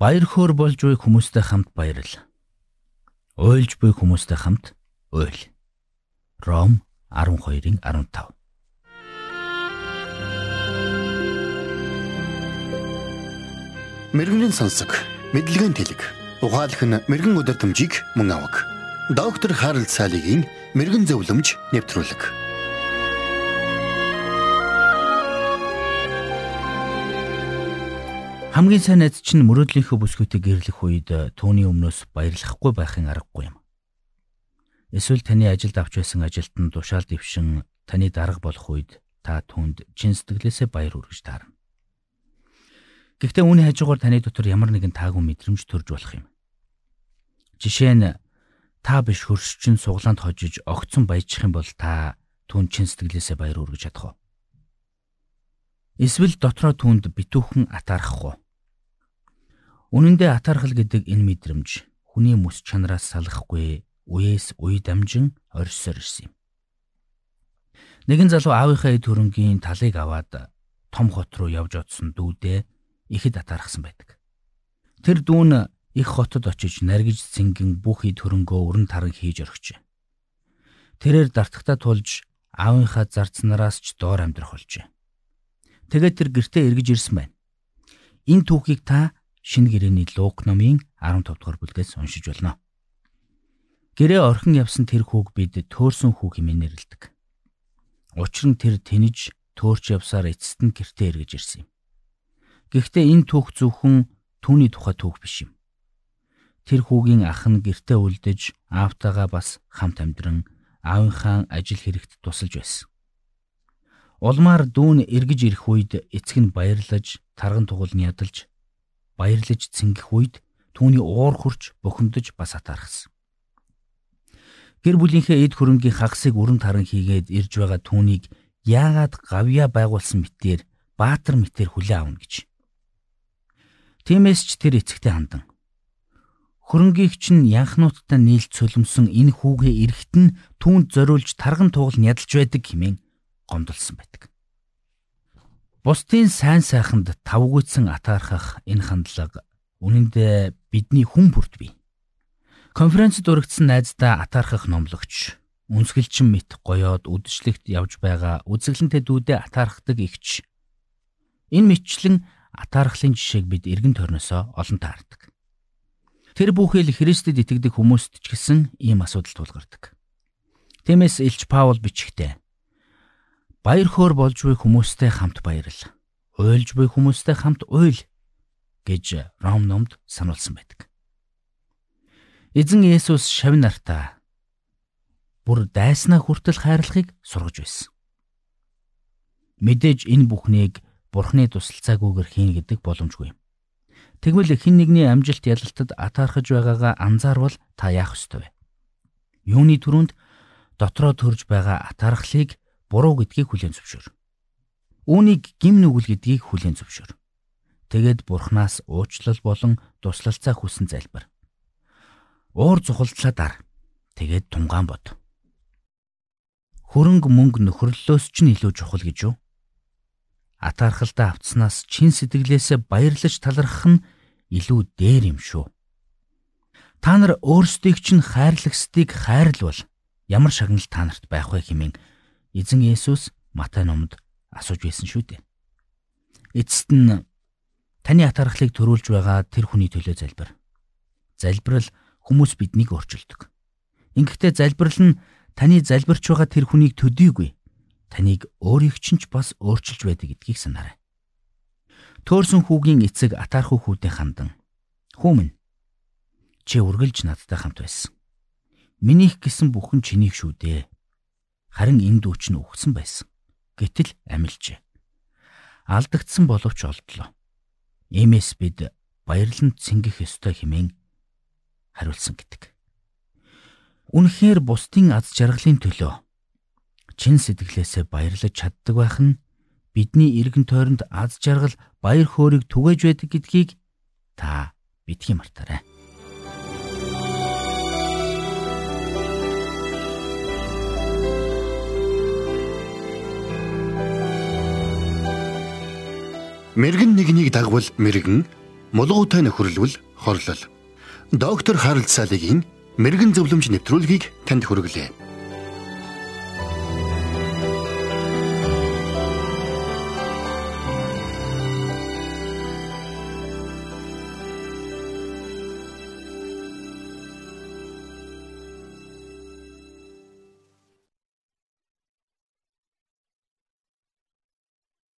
Баяр хөөр болж буй хүмүүстэй хамт баярл. Уйлж буй хүмүүстэй хамт уйл. Ром 12-ын 15. Мэргэний сонсог, мэдлэгийн тэлэг. Ухаалх нь мэрэгэн өдөр төмжийг мөн авах. Доктор Харалт цаалогийн мэрэгэн зөвлөмж нэвтрүүлэг. Хамгийн сайн найз чинь мөрөөдлийнхөө бүсгүйтэйг гэрлэх үед түүний өмнөөс баярлахгүй байхын аргагүй юм. Эсвэл таны ажилд авч байсан ажилтан тушаал дэвшин таны дарга болох үед та түүнд чин сэтгэлээсээ баяр хүргэж таарна. Гэхдээ үүний хажуугаар таны дотор ямар нэгэн таагүй мэдрэмж төрж болох юм. Жишээ нь та биш хөрсчин суглаанд хожиж огцон баяжчих юм бол та түүнд чин сэтгэлээсээ баяр хүргэж чадах уу? Эсвэл дотроо түүнд битүүхэн атаарахгүй. Үнэн дээр атаархал гэдэг энэ мэдрэмж хүний мэс чанараас салахгүй үеэс үе дамжин орьсоор ирсэн юм. Нэгэн залуу аавынхаа эд хөрөнгийн талыг аваад том хот руу явж одсон дүүдээ ихэд атаархсан байдаг. Тэр дүүн их хотод очиж наргиж цэнгэн бүх эд хөрөнгөө өрн таран хийж орхижээ. Тэрээр дартагтаа тулж аавынхаа зарцнараас ч доор амьдрах болжээ. Тэгээд тэр гэртээ эргэж ирсэн байна. Энэ түүхийг та шинэ гэрээний Лук номын 15 дугаар бүлгээс уншиж болно. Гэрээ орхин явсан тэр хүүг бид төөрсөн хүүг хэмээн нэрлэдэг. Учир нь тэр тэнэж төөрч явсаар эцэст нь гэртээ эргэж ирсэн юм. Гэхдээ энэ түүх зөвхөн түүний тухай түүх биш юм. Тэр хүүгийн ах нь гэртээ үлдэж аавтайгаа бас хамт амьдран аавынхаа ажил хэрэгт тусалж байсан. Улмаар дүүн эргэж ирэх үед эцэг нь баярлаж, тарган тугал нь ядалж, баярлаж цэнгэх үед түүний уур хурч бухимдаж бас атаархсан. Гэр бүлийнхээ эд хөрөнгийн хагасыг өрн таран хийгээд ирж байгаа түүнийг яагаад гавья байгуулсан мэтээр баатар мэтээр хүлээ авна гэж. Тиймээс ч тэр эцэгтэй хандан. Хөрөнгөийг чинь янхнуудтай нийлж цөлмсөн энэ хүүгээ эрэхт нь түүнд зориулж тарган тугал ядалж байдаг хэмээн гомдолсон байдаг. Бусдын сайн сайханд тавгүйцэн атаархах энэ хандлага үнэнд бидний хүн бүрт бий. Конференцэд урагдсан найздаа атаархах номлогч, үнсгэлчин мэт гоёод үдшилтэд явж байгаа үзэглэнтэй дүүдээ атаархдаг ихч. Энэ мэтчлэн атаархлын жишээг бид эргэн тойрносоо олон таардаг. Тэр бүхэл Христэд итгэдэг хүмүүст ч гэсэн ийм асуудал тулгардаг. Тиймээс Илч Паул бичгтээ Баяр хөөр болж буй хүмүүстэй хамт баярл. Уйлж буй хүмүүстэй хамт уйл гэж Ром номд сануулсан байдаг. Эзэн Есүс шавь нартаа бүр дайснаа хүртэл хайрлахыг сургаж байсан. Мэдээж энэ бүхнийг Бурхны тусалцаагүйгээр хийн гэдэг боломжгүй. Тэгвэл хэн нэгний амжилт ялалтад атаархаж байгаагаа анзаарвал та яах ёстой вэ? Юуны түрүүнд дотроо төрж байгаа атаархлыг буруу гэдгийг хүлээн зөвшөөр. Үүнийг гим нүгэл гэдгийг хүлээн зөвшөөр. Тэгэд бурхнаас уучлал болон туслалцаа хүсэн залбир. Уур зухалдлаа дар. Тэгээд тунгаан бод. Хөрөнгө мөнгө нөхөрлөлөөс ч илүү чухал гэж юу? Атаархалдаа автснаас чин сэтгэлээсээ баярлаж талархах нь илүү дээр юм шүү. Та нар өөрсдийг чинь хайрлагсдыг хайрлвал ямар шагнал та нарт байх вэ хэмээн эзэн Есүс Матай номонд асууж байсан шүү дээ. Эцэст нь таны атархлыг төрүүлж байгаа тэр хүний төлөө залбир. Залбирал хүмүүс биднийг өөрчилдөг. Ингэхдээ залбирал нь таны залбирч байгаа тэр хүнийг төдийгүй таныг өөрийг чинь ч бас өөрчилж байдаг гэдгийг санаарай. Төөрсөн хүүгийн эцэг атаархуу хүүдээ хандан. Хүүмэн чи үргэлж надтай хамт байсан. Минийх гэсэн бүхэн чинийх шүү дээ Харин энэ дүүч нь үхсэн байсан. Гэтэл амилжээ. Алдагдсан боловч олдлоо. Иймээс бид баярлан цэнгэх ёстой хэмээн хариулсан гэдэг. Үнэхээр бусдын аз жаргалын төлөө чин сэтгэлээсээ баярлаж чаддаг байх нь бидний эргэн тойронд аз жаргал баяр хөөргийг түгэж байдаг гэдгийг та битгий мартаарай. Мэргэн нэгнийг дагвал мэргэн, мулгуутай нөхөрлөл хорлол. Доктор Харалт Салигийн мэрэгэн зөвлөмж нэвтрүүлгийг танд хүргэлээ.